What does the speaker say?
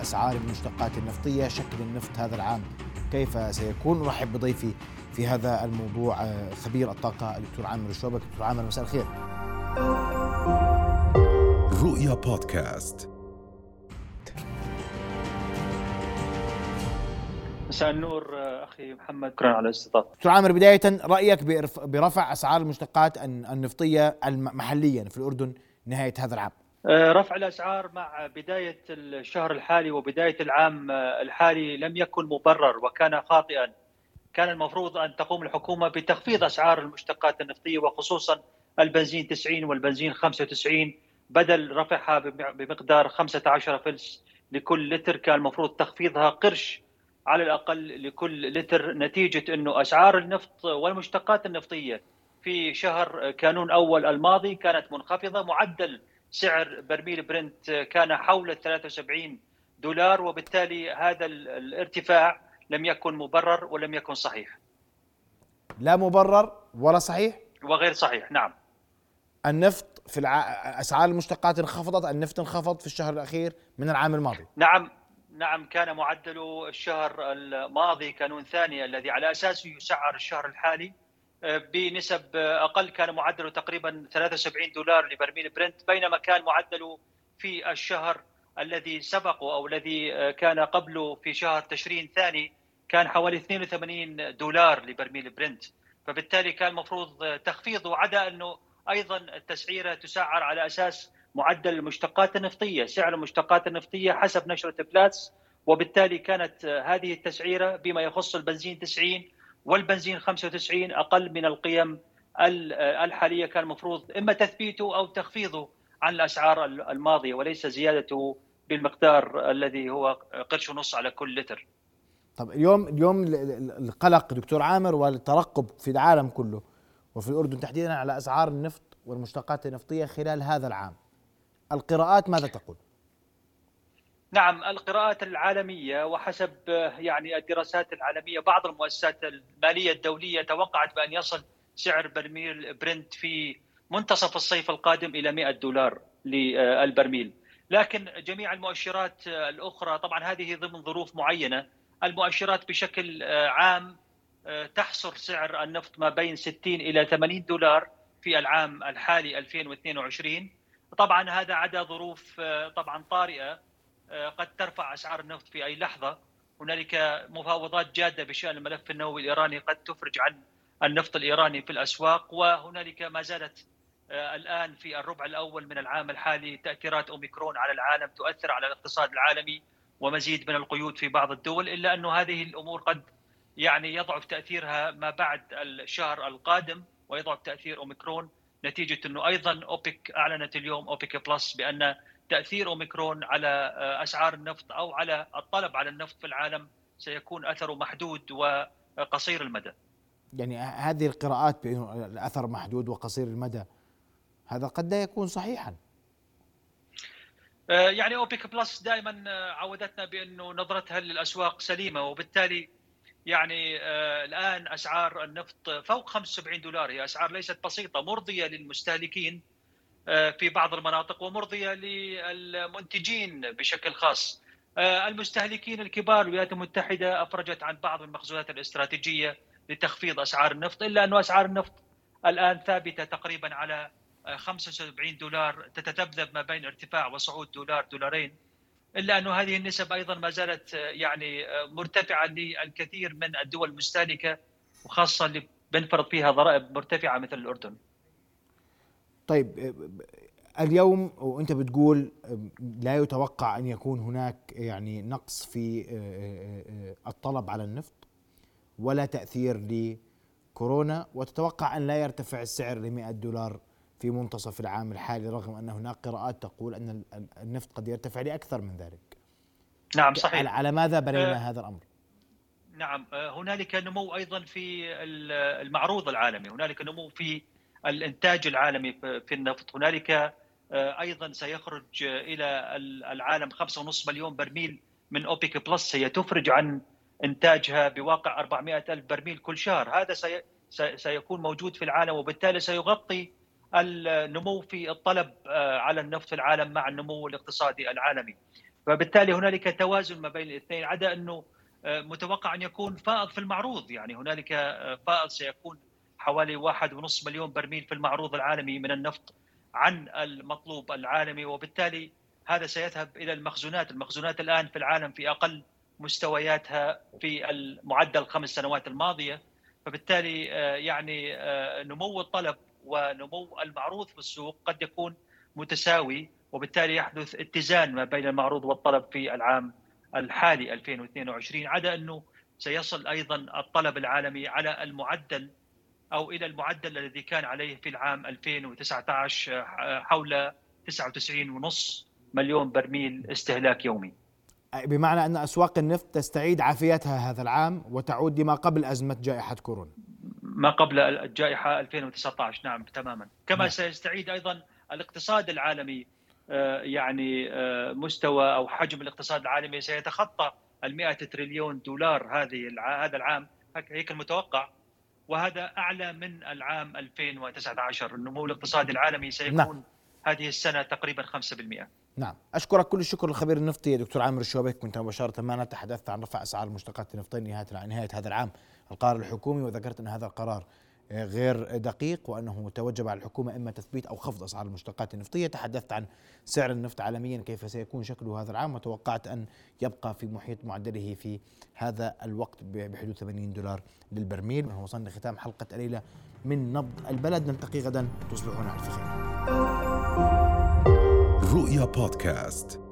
أسعار المشتقات النفطية شكل النفط هذا العام كيف سيكون؟ أرحب بضيفي في هذا الموضوع آه، خبير الطاقة الدكتور عامر الشوبك دكتور عامر مساء الخير. رؤيا بودكاست. مساء النور أخي محمد. شكرا على الاستضافة. دكتور عامر بداية رأيك برفع أسعار المشتقات النفطية محليا في الأردن نهاية هذا العام. آه، رفع الأسعار مع بداية الشهر الحالي وبداية العام الحالي لم يكن مبرر وكان خاطئا. كان المفروض أن تقوم الحكومة بتخفيض أسعار المشتقات النفطية وخصوصا البنزين 90 والبنزين 95 بدل رفعها بمقدار 15 فلس لكل لتر كان المفروض تخفيضها قرش على الأقل لكل لتر نتيجة إنه أسعار النفط والمشتقات النفطية في شهر كانون أول الماضي كانت منخفضة معدل سعر برميل برنت كان حول 73 دولار وبالتالي هذا الارتفاع لم يكن مبرر ولم يكن صحيح. لا مبرر ولا صحيح؟ وغير صحيح نعم. النفط في الع... أسعار المشتقات انخفضت، النفط انخفض في الشهر الأخير من العام الماضي. نعم نعم كان معدل الشهر الماضي كانون ثاني الذي على اساسه يسعر الشهر الحالي بنسب أقل كان معدله تقريبا 73 دولار لبرميل برنت بينما كان معدله في الشهر الذي سبقه أو الذي آه، كان قبله في شهر تشرين ثاني كان حوالي 82 دولار لبرميل برنت. فبالتالي كان المفروض تخفيضه عدا أنه أيضا التسعيره تسعر على أساس معدل المشتقات النفطية، سعر المشتقات النفطية حسب نشرة بلاتس وبالتالي كانت هذه التسعيرة بما يخص البنزين 90 والبنزين 95 أقل من القيم الحالية كان المفروض إما تثبيته أو تخفيضه عن الأسعار الماضية وليس زيادته بالمقدار الذي هو قرش ونص على كل لتر. طب اليوم اليوم القلق دكتور عامر والترقب في العالم كله وفي الأردن تحديدا على أسعار النفط والمشتقات النفطية خلال هذا العام. القراءات ماذا تقول؟ نعم القراءات العالمية وحسب يعني الدراسات العالمية بعض المؤسسات المالية الدولية توقعت بأن يصل سعر برميل برنت في منتصف الصيف القادم إلى 100 دولار للبرميل. لكن جميع المؤشرات الأخرى طبعا هذه ضمن ظروف معينة المؤشرات بشكل عام تحصر سعر النفط ما بين 60 إلى 80 دولار في العام الحالي 2022 طبعا هذا عدا ظروف آه، طبعا طارئة آه، قد ترفع أسعار النفط في أي لحظة. هنالك مفاوضات جادة بشأن الملف النووي الإيراني قد تفرج عن النفط الإيراني في الأسواق وهنالك ما زالت آه، الآن في الربع الأول من العام الحالي تأثيرات أوميكرون على العالم تؤثر على الاقتصاد العالمي ومزيد من القيود في بعض الدول إلا انه هذه الأمور قد يعني يضعف تأثيرها ما بعد الشهر القادم ويضعف تأثير أوميكرون نتيجة أنه أيضا أوبك أعلنت اليوم أوبك بلس بأن تأثير أوميكرون على آه، أسعار النفط أو على الطلب على النفط في العالم سيكون أثره محدود وقصير المدى. يعني هذه القراءات بأنه الأثر محدود وقصير المدى هذا قد لا يكون صحيحا. آه، يعني اوبك بلس دائما آه، عودتنا بأنه نظرتها للأسواق سليمة وبالتالي يعني الآن أسعار النفط فوق 75 دولار هي أسعار ليست بسيطة مرضية للمستهلكين في بعض المناطق ومرضيه للمنتجين بشكل خاص. آه، المستهلكين الكبار الولايات المتحدة أفرجت عن بعض المخزونات الاستراتيجية لتخفيض أسعار النفط إلا انه أسعار النفط الآن ثابتة تقريبا على 75 دولار تتذبذب ما بين ارتفاع وصعود دولار دولارين إلا انه هذه النسب أيضا ما زالت يعني مرتفعة للكثير من الدول المستهلكة وخاصة اللي بنفرض فيها ضرائب مرتفعة مثل الأردن. طيب اليوم وانت بتقول لا يتوقع أن يكون هناك يعني نقص في الطلب على النفط ولا تأثير لكورونا وتتوقع أن لا يرتفع السعر ل 100 دولار في منتصف العام الحالي رغم أن هناك قراءات تقول أن النفط قد يرتفع لأكثر من ذلك. نعم صحيح. على ماذا بنينا أه هذا الأمر؟ نعم هنالك نمو أيضا في المعروض العالمي، هنالك نمو في الإنتاج العالمي في النفط، هنالك أه، أيضا سيخرج إلى العالم 5.5 مليون برميل من أوبيك بلس. هي تفرج عن إنتاجها بواقع 400 ألف برميل كل شهر، هذا سيكون موجود في العالم وبالتالي سيغطي النمو في الطلب آه، على النفط في العالم مع النمو الاقتصادي العالمي. فبالتالي هنالك توازن ما بين الاثنين عدا أنه متوقع أن يكون فائض في المعروض. يعني هنالك فائض سيكون حوالي واحد ونصف مليون برميل في المعروض العالمي من النفط عن المطلوب العالمي وبالتالي هذا سيذهب إلى المخزونات، المخزونات الآن في العالم في أقل مستوياتها في المعدل الخمس سنوات الماضية، فبالتالي يعني نمو الطلب ونمو المعروض في السوق قد يكون متساوي وبالتالي يحدث اتزان ما بين المعروض والطلب في العام الحالي 2022 عدا أنه سيصل أيضا الطلب العالمي على المعدل أو إلى المعدل الذي كان عليه في العام 2019 حول 99.5 مليون برميل استهلاك يومي. بمعنى أن أسواق النفط تستعيد عافيتها هذا العام وتعود لما قبل أزمة جائحة كورونا. ما قبل الجائحة 2019 نعم تماما، كما نعم. سيستعيد أيضا الاقتصاد العالمي يعني مستوى أو حجم الاقتصاد العالمي سيتخطى ال 100 تريليون دولار هذه هذا العام هيك المتوقع وهذا أعلى من العام 2019 النمو الاقتصادي العالمي سيكون نعم. هذه السنة تقريبا 5% نعم. أشكرك كل الشكر الخبير النفطي دكتور عامر الشوبك كنت مباشرة معنا تحدثت عن رفع أسعار المشتقات النفطية نهاية نهاية هذا العام. القرار الحكومي وذكرت أن هذا القرار غير دقيق وأنه توجب على الحكومة إما تثبيت أو خفض أسعار المشتقات النفطية، تحدثت عن سعر النفط عالميا كيف سيكون شكله هذا العام؟ وتوقعت أن يبقى في محيط معدله في هذا الوقت بحدود 80 دولار للبرميل، وصلنا ختام حلقة الليلة من نبض البلد. نلتقي غدا تصبحون على خير. رؤيا بودكاست.